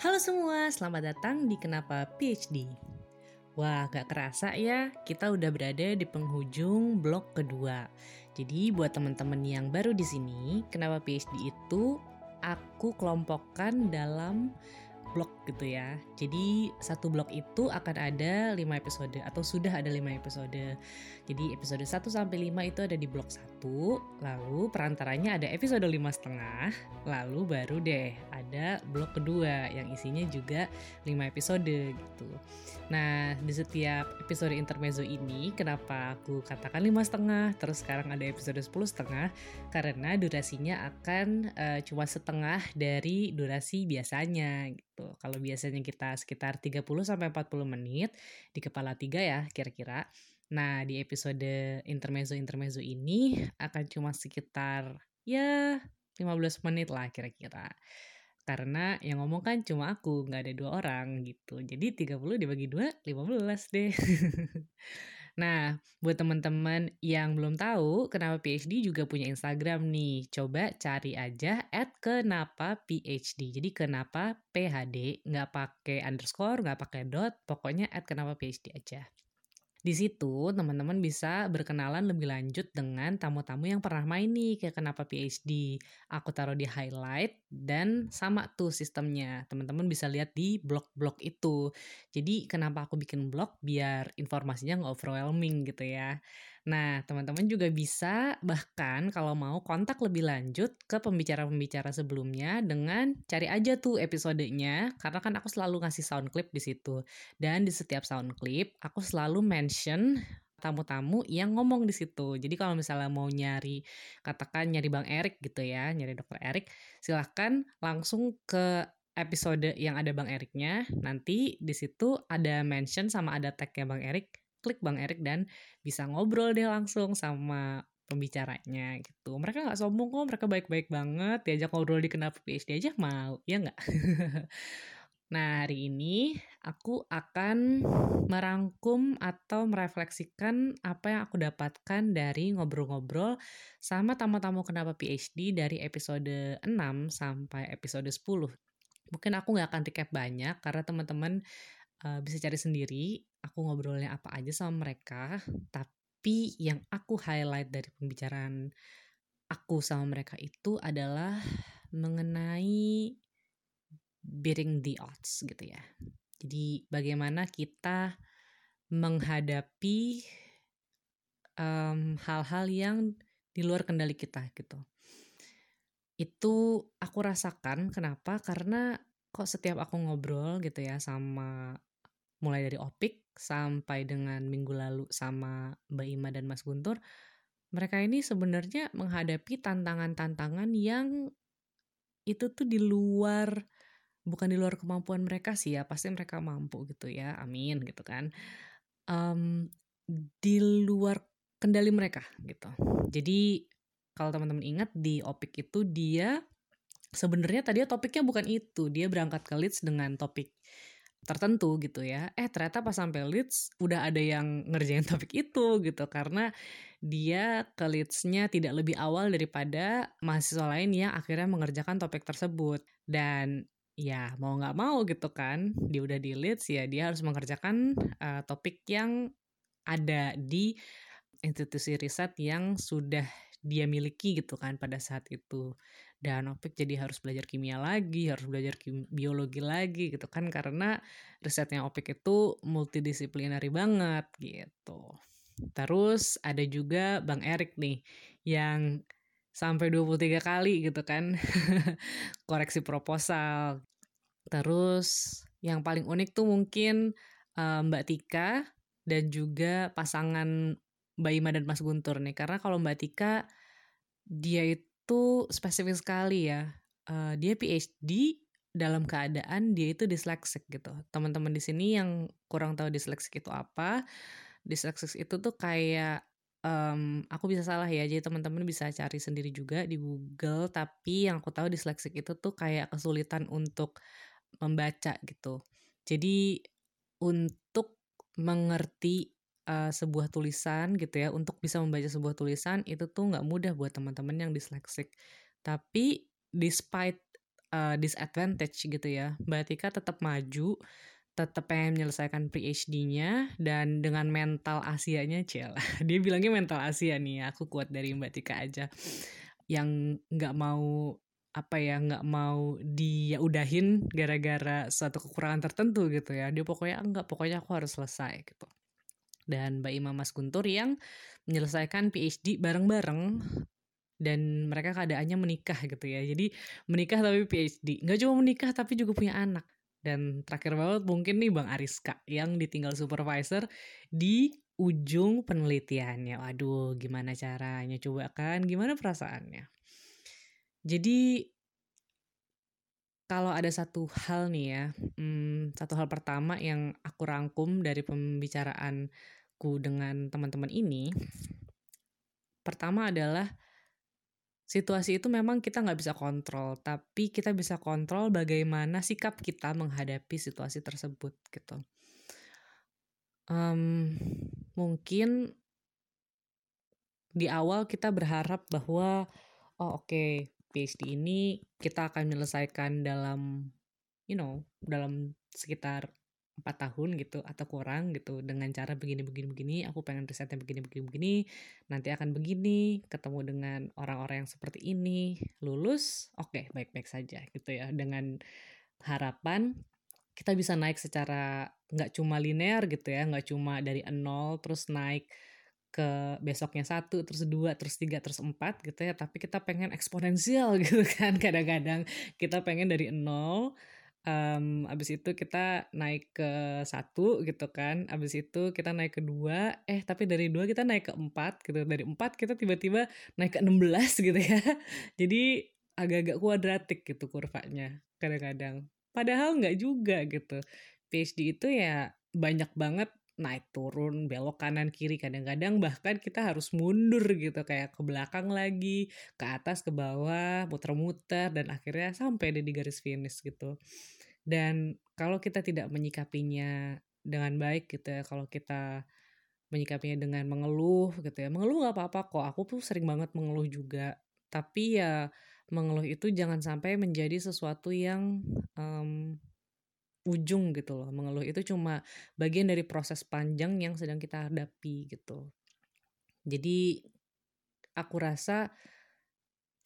Halo semua, selamat datang di Kenapa PhD. Wah, gak kerasa ya, kita udah berada di penghujung blok kedua. Jadi buat teman-teman yang baru di sini, Kenapa PhD itu aku kelompokkan dalam blok gitu ya. Jadi satu blok itu akan ada 5 episode atau sudah ada 5 episode. Jadi episode 1 sampai 5 itu ada di blok 1, lalu perantaranya ada episode 5 setengah, lalu baru deh ada blok kedua yang isinya juga 5 episode gitu. Nah, di setiap episode intermezzo ini kenapa aku katakan 5 setengah, terus sekarang ada episode 10 setengah karena durasinya akan uh, cuma setengah dari durasi biasanya gitu. Kalau biasanya kita sekitar 30 sampai 40 menit di kepala tiga ya kira-kira. Nah, di episode intermezzo-intermezzo ini akan cuma sekitar ya 15 menit lah kira-kira. Karena yang ngomong kan cuma aku, nggak ada dua orang gitu. Jadi 30 dibagi dua, 15 deh. nah, buat teman-teman yang belum tahu, kenapa PhD juga punya Instagram nih. Coba cari aja at kenapa PhD. Jadi kenapa PHD, nggak pakai underscore, nggak pakai dot, pokoknya at kenapa PhD aja. Di situ teman-teman bisa berkenalan lebih lanjut dengan tamu-tamu yang pernah main nih kayak kenapa PhD. Aku taruh di highlight dan sama tuh sistemnya. Teman-teman bisa lihat di blog-blog itu. Jadi kenapa aku bikin blog biar informasinya nggak overwhelming gitu ya. Nah, teman-teman juga bisa bahkan kalau mau kontak lebih lanjut ke pembicara-pembicara sebelumnya dengan cari aja tuh episodenya karena kan aku selalu ngasih sound clip di situ. Dan di setiap sound clip aku selalu mention tamu-tamu yang ngomong di situ. Jadi kalau misalnya mau nyari, katakan nyari Bang Erik gitu ya, nyari Dokter Erik, silahkan langsung ke episode yang ada Bang Eriknya. Nanti di situ ada mention sama ada tagnya Bang Erik klik Bang Erik dan bisa ngobrol deh langsung sama pembicaranya gitu. Mereka nggak sombong kok, mereka baik-baik banget. Diajak ngobrol di Kenapa PhD aja mau, ya nggak? nah, hari ini aku akan merangkum atau merefleksikan apa yang aku dapatkan dari ngobrol-ngobrol sama tamu-tamu Kenapa PhD dari episode 6 sampai episode 10. Mungkin aku nggak akan recap banyak karena teman-teman uh, bisa cari sendiri aku ngobrolnya apa aja sama mereka tapi yang aku highlight dari pembicaraan aku sama mereka itu adalah mengenai beating the odds gitu ya. Jadi bagaimana kita menghadapi hal-hal um, yang di luar kendali kita gitu. Itu aku rasakan kenapa? Karena kok setiap aku ngobrol gitu ya sama mulai dari Opik sampai dengan minggu lalu sama Mbak Ima dan Mas Guntur, mereka ini sebenarnya menghadapi tantangan-tantangan yang itu tuh di luar bukan di luar kemampuan mereka sih ya pasti mereka mampu gitu ya amin gitu kan. Um, di luar kendali mereka gitu. Jadi kalau teman-teman ingat di opik itu dia sebenarnya tadi topiknya bukan itu dia berangkat ke Leeds dengan topik tertentu gitu ya. Eh ternyata pas sampai Leeds udah ada yang ngerjain topik itu gitu karena dia ke Leeds-nya tidak lebih awal daripada mahasiswa lain yang akhirnya mengerjakan topik tersebut dan ya mau nggak mau gitu kan dia udah di Leeds ya dia harus mengerjakan uh, topik yang ada di institusi riset yang sudah dia miliki gitu kan pada saat itu dan Opik jadi harus belajar kimia lagi, harus belajar biologi lagi gitu kan karena risetnya Opik itu multidisipliner banget gitu. Terus ada juga Bang Erik nih yang sampai 23 kali gitu kan koreksi proposal. Terus yang paling unik tuh mungkin Mbak Tika dan juga pasangan Mbak Ima dan Mas Guntur nih karena kalau Mbak Tika dia itu spesifik sekali ya. Uh, dia PhD dalam keadaan dia itu dyslexic gitu. Teman-teman di sini yang kurang tahu dyslexic itu apa, dyslexic itu tuh kayak um, aku bisa salah ya, jadi teman-teman bisa cari sendiri juga di Google. Tapi yang aku tahu dyslexic itu tuh kayak kesulitan untuk membaca gitu. Jadi untuk mengerti uh, sebuah tulisan gitu ya untuk bisa membaca sebuah tulisan itu tuh nggak mudah buat teman-teman yang dyslexic tapi despite uh, disadvantage gitu ya. Mbak Tika tetap maju, tetap pengen menyelesaikan PhD-nya dan dengan mental Asianya cel. Dia bilangnya mental Asia nih. Aku kuat dari Mbak Tika aja. Yang nggak mau apa ya nggak mau dia udahin gara-gara suatu kekurangan tertentu gitu ya dia pokoknya enggak pokoknya aku harus selesai gitu dan Mbak Imam Mas Guntur yang menyelesaikan PhD bareng-bareng dan mereka keadaannya menikah gitu ya. Jadi menikah tapi PhD. Nggak cuma menikah tapi juga punya anak. Dan terakhir banget mungkin nih Bang Ariska yang ditinggal supervisor di ujung penelitiannya. Waduh, gimana caranya? Coba kan, gimana perasaannya? Jadi kalau ada satu hal nih ya, hmm, satu hal pertama yang aku rangkum dari pembicaraanku dengan teman-teman ini, pertama adalah situasi itu memang kita nggak bisa kontrol, tapi kita bisa kontrol bagaimana sikap kita menghadapi situasi tersebut gitu. Um, mungkin di awal kita berharap bahwa oh oke okay, PhD ini kita akan menyelesaikan dalam you know dalam sekitar empat tahun gitu atau kurang gitu dengan cara begini begini begini aku pengen risetnya begini begini begini nanti akan begini ketemu dengan orang-orang yang seperti ini lulus oke okay, baik-baik saja gitu ya. Dengan harapan kita bisa naik secara nggak cuma linear gitu ya nggak cuma dari nol terus naik ke besoknya satu terus dua terus tiga terus empat gitu ya tapi kita pengen eksponensial gitu kan. Kadang-kadang kita pengen dari nol um, abis itu kita naik ke satu gitu kan abis itu kita naik ke dua eh tapi dari dua kita naik ke empat gitu. Dari empat kita tiba-tiba naik ke enam belas gitu ya. Jadi agak-agak kuadratik gitu kurvanya kadang-kadang. Padahal nggak juga gitu. PhD itu ya banyak banget naik turun belok kanan kiri. Kadang-kadang bahkan kita harus mundur gitu kayak ke belakang lagi ke atas ke bawah muter-muter dan akhirnya sampai di garis finish gitu. Dan kalau kita tidak menyikapinya dengan baik gitu ya kalau kita menyikapinya dengan mengeluh gitu ya. Mengeluh nggak apa-apa kok aku tuh sering banget mengeluh juga. Tapi ya mengeluh itu jangan sampai menjadi sesuatu yang um, ujung gitu loh. Mengeluh itu cuma bagian dari proses panjang yang sedang kita hadapi gitu. Jadi aku rasa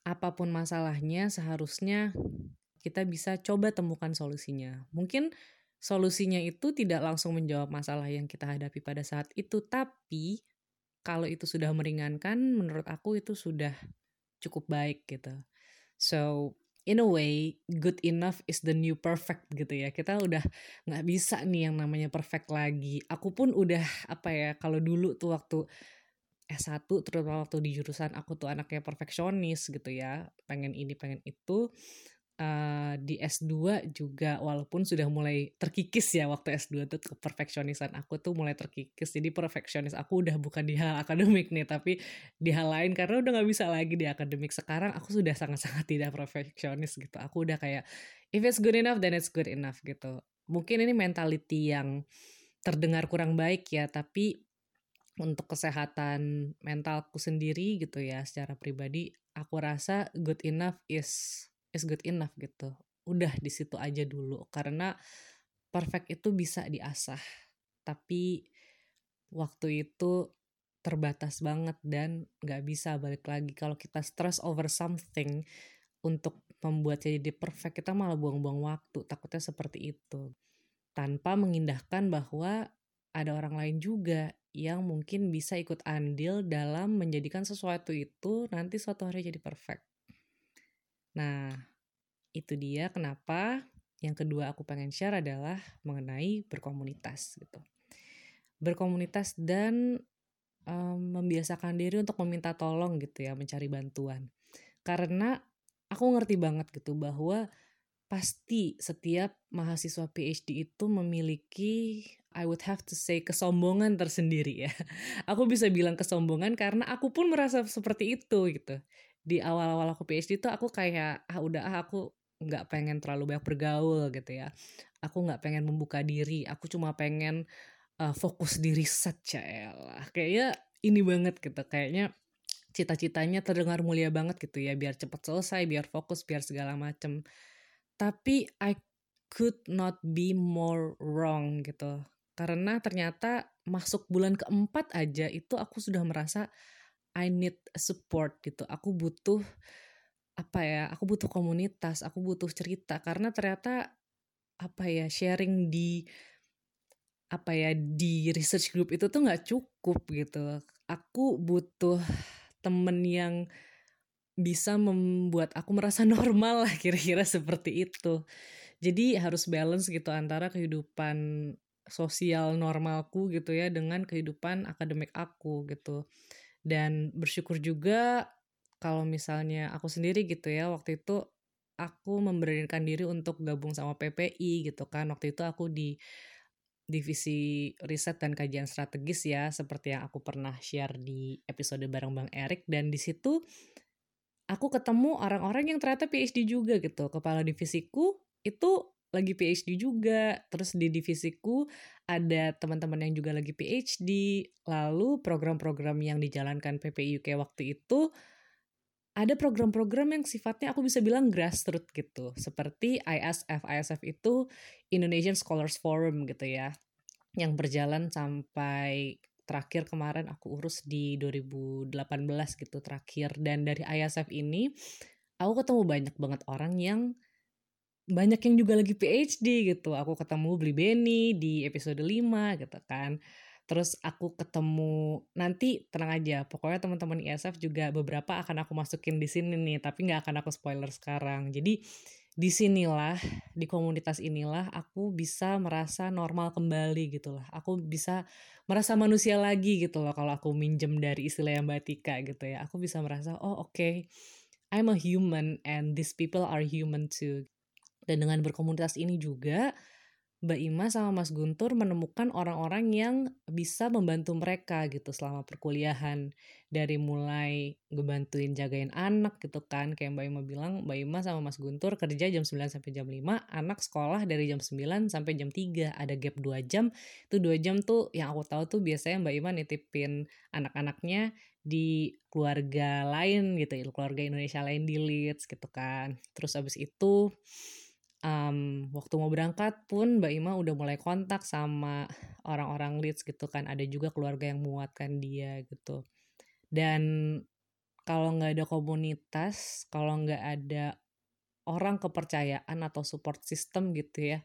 apa pun masalahnya seharusnya kita bisa coba temukan solusinya. Mungkin solusinya itu tidak langsung menjawab masalah yang kita hadapi pada saat itu, tapi kalau itu sudah meringankan, menurut aku itu sudah cukup baik gitu. So, in a way good enough is the new perfect gitu ya. Kita udah nggak bisa nih yang namanya perfect lagi. Aku pun udah apa ya kalau dulu tuh waktu S1 terutama waktu di jurusan aku tuh anaknya perfeksionis gitu ya. Pengen ini pengen itu uh, di S2 juga walaupun sudah mulai terkikis ya waktu S2 tuh perfeksionisan aku tuh mulai terkikis. Jadi perfeksionis aku udah bukan di hal akademik nih tapi di hal lain. Karena udah nggak bisa lagi di akademik. Sekarang aku sudah sangat-sangat tidak perfeksionis gitu. Aku udah kayak if it's good enough then it's good enough gitu. Mungkin ini mentality yang terdengar kurang baik ya tapi untuk kesehatan mentalku sendiri gitu ya secara pribadi aku rasa good enough is is good enough gitu. Udah di situ aja dulu. Karena perfect itu bisa diasah. Tapi waktu itu terbatas banget dan nggak bisa balik lagi. Kalau kita stress over something untuk membuatnya jadi perfect kita malah buang-buang waktu. Takutnya seperti itu. Tanpa mengindahkan bahwa ada orang lain juga yang mungkin bisa ikut andil dalam menjadikan sesuatu itu nanti suatu hari jadi perfect Nah, itu dia kenapa yang kedua aku pengen share adalah mengenai berkomunitas gitu. Berkomunitas dan um, membiasakan diri untuk meminta tolong gitu ya, mencari bantuan. Karena aku ngerti banget gitu bahwa pasti setiap mahasiswa PhD itu memiliki I would have to say kesombongan tersendiri ya. Aku bisa bilang kesombongan karena aku pun merasa seperti itu gitu di awal-awal aku PhD tuh aku kayak ah udah ah aku nggak pengen terlalu banyak bergaul gitu ya. Aku nggak pengen membuka diri aku cuma pengen uh, fokus di riset ya kayaknya ini banget gitu kayaknya cita-citanya terdengar mulia banget gitu ya biar cepet selesai biar fokus biar segala macem. Tapi I could not be more wrong gitu. Karena ternyata masuk bulan keempat aja itu aku sudah merasa I need support gitu. Aku butuh apa ya aku butuh komunitas aku butuh cerita. Karena ternyata apa ya sharing di apa ya di research group itu tuh nggak cukup gitu. Aku butuh temen yang bisa membuat aku merasa normal lah kira-kira seperti itu. Jadi harus balance gitu antara kehidupan sosial normalku gitu ya dengan kehidupan akademik aku gitu dan bersyukur juga kalau misalnya aku sendiri gitu ya waktu itu aku memberanikan diri untuk gabung sama PPI gitu kan. Waktu itu aku di divisi riset dan kajian strategis ya seperti yang aku pernah share di episode bareng Bang Erik. Dan di situ aku ketemu orang-orang yang ternyata PhD juga gitu. Kepala divisiku itu lagi PhD juga terus di divisiku ada teman-teman yang juga lagi PhD lalu program-program yang dijalankan PPI UK waktu itu ada program-program yang sifatnya aku bisa bilang grassroots gitu. Seperti ISF. ISF itu Indonesian Scholars Forum gitu ya. Yang berjalan sampai terakhir kemarin aku urus di 2018 gitu terakhir. Dan dari ISF ini aku ketemu banyak banget orang yang banyak yang juga lagi PhD gitu. Aku ketemu Beli Benny di episode 5 gitu kan. Terus aku ketemu nanti tenang aja pokoknya teman-teman ISF juga beberapa akan aku masukin di sini nih tapi nggak akan aku spoiler sekarang. Jadi di sinilah di komunitas inilah aku bisa merasa normal kembali gitu lah. Aku bisa merasa manusia lagi gitu loh kalau aku minjem dari istilah yang batika gitu ya. Aku bisa merasa oh oke okay, I'm a human and these people are human too dan dengan berkomunitas ini juga Mbak Ima sama Mas Guntur menemukan orang-orang yang bisa membantu mereka gitu selama perkuliahan. Dari mulai ngebantuin jagain anak gitu kan. Kayak Mbak Ima bilang, Mbak Ima sama Mas Guntur kerja jam 9 sampai jam 5, anak sekolah dari jam 9 sampai jam 3. Ada gap 2 jam. Itu 2 jam tuh yang aku tahu tuh biasanya Mbak Ima nitipin anak-anaknya di keluarga lain gitu, keluarga Indonesia lain di Leeds gitu kan. Terus abis itu um, waktu mau berangkat pun Mbak Ima udah mulai kontak sama orang-orang leads gitu kan. Ada juga keluarga yang menguatkan dia gitu. Dan kalau nggak ada komunitas kalau nggak ada orang kepercayaan atau support system gitu ya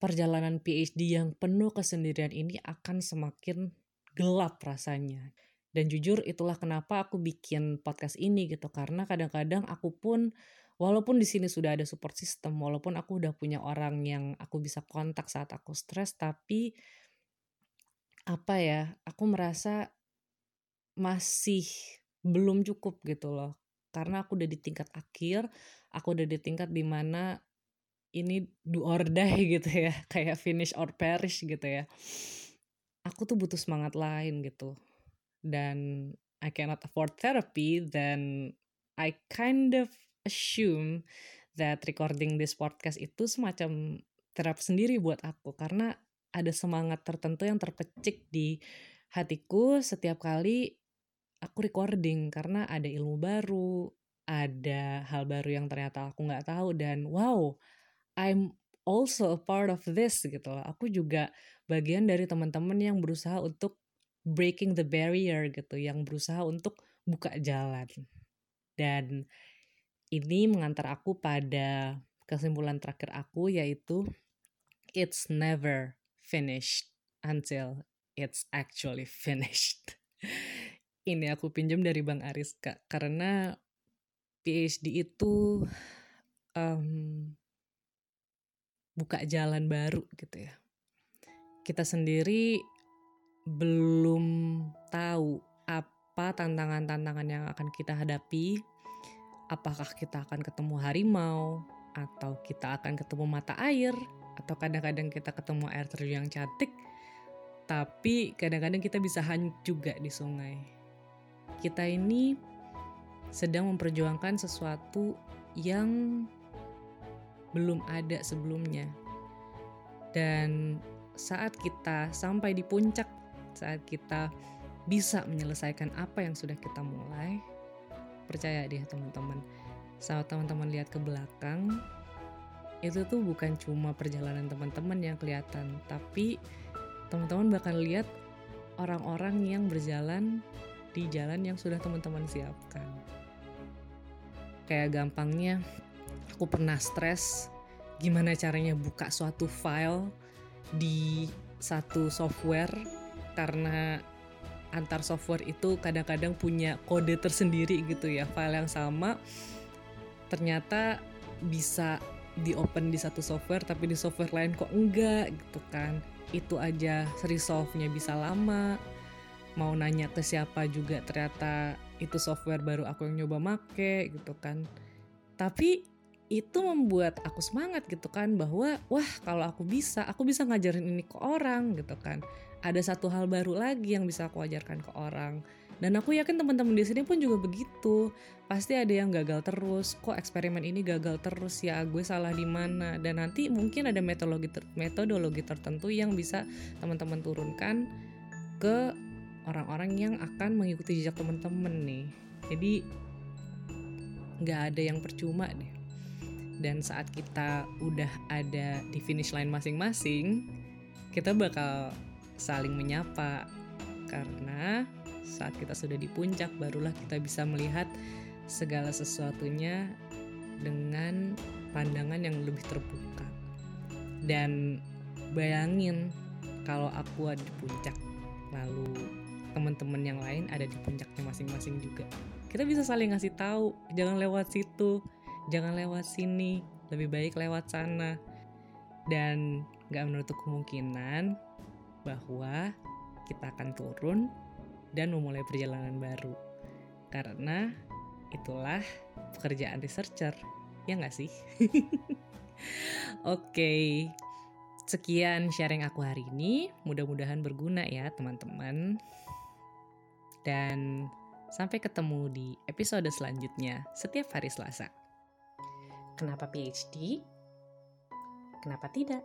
perjalanan PhD yang penuh kesendirian ini akan semakin gelap rasanya. Dan jujur itulah kenapa aku bikin podcast ini gitu. Karena kadang-kadang aku pun walaupun di sini sudah ada support system, walaupun aku udah punya orang yang aku bisa kontak saat aku stres, tapi apa ya, aku merasa masih belum cukup gitu loh. Karena aku udah di tingkat akhir, aku udah di tingkat di mana ini do or die gitu ya, kayak finish or perish gitu ya. Aku tuh butuh semangat lain gitu. Dan I cannot afford therapy, then I kind of assume that recording this podcast itu semacam terapi sendiri buat aku karena ada semangat tertentu yang terpecik di hatiku setiap kali aku recording karena ada ilmu baru, ada hal baru yang ternyata aku nggak tahu dan wow, I'm also a part of this gitu loh. Aku juga bagian dari teman-teman yang berusaha untuk breaking the barrier gitu, yang berusaha untuk buka jalan. Dan ini mengantar aku pada kesimpulan terakhir aku yaitu it's never finished until it's actually finished. Ini aku pinjam dari Bang Aris kak karena PhD itu um, buka jalan baru gitu ya. Kita sendiri belum tahu apa tantangan-tantangan yang akan kita hadapi apakah kita akan ketemu harimau atau kita akan ketemu mata air atau kadang-kadang kita ketemu air terjun yang cantik tapi kadang-kadang kita bisa hanyut juga di sungai. Kita ini sedang memperjuangkan sesuatu yang belum ada sebelumnya. Dan saat kita sampai di puncak saat kita bisa menyelesaikan apa yang sudah kita mulai percaya deh teman-teman saat teman-teman lihat ke belakang itu tuh bukan cuma perjalanan teman-teman yang kelihatan, tapi teman-teman bakal lihat orang-orang yang berjalan di jalan yang sudah teman-teman siapkan. Kayak gampangnya, aku pernah stres gimana caranya buka suatu file di satu software karena antar software itu kadang-kadang punya kode tersendiri gitu ya file yang sama ternyata bisa di open di satu software tapi di software lain kok enggak gitu kan. Itu aja resolve-nya bisa lama. Mau nanya ke siapa juga ternyata itu software baru aku yang nyoba make gitu kan. Tapi itu membuat aku semangat gitu kan bahwa wah kalau aku bisa aku bisa ngajarin ini ke orang gitu kan. Ada satu hal baru lagi yang bisa aku ajarkan ke orang. Dan aku yakin teman-teman di sini pun juga begitu. Pasti ada yang gagal terus kok eksperimen ini gagal terus? Ya gue salah di mana? Dan nanti mungkin ada metodologi ter metodologi tertentu yang bisa teman-teman turunkan ke orang-orang yang akan mengikuti jejak teman-teman nih. Jadi nggak ada yang percuma deh dan saat kita udah ada di finish line masing-masing kita bakal saling menyapa. Karena saat kita sudah di puncak barulah kita bisa melihat segala sesuatunya dengan pandangan yang lebih terbuka. Dan bayangin kalau aku ada di puncak lalu teman-teman yang lain ada di puncaknya masing-masing juga. Kita bisa saling ngasih tahu jangan lewat situ jangan lewat sini, lebih baik lewat sana. Dan gak menutup kemungkinan bahwa kita akan turun dan memulai perjalanan baru. Karena itulah pekerjaan researcher, ya nggak sih? Oke, okay. sekian sharing aku hari ini. Mudah-mudahan berguna ya teman-teman. Dan sampai ketemu di episode selanjutnya setiap hari Selasa. Kenapa PhD? Kenapa tidak?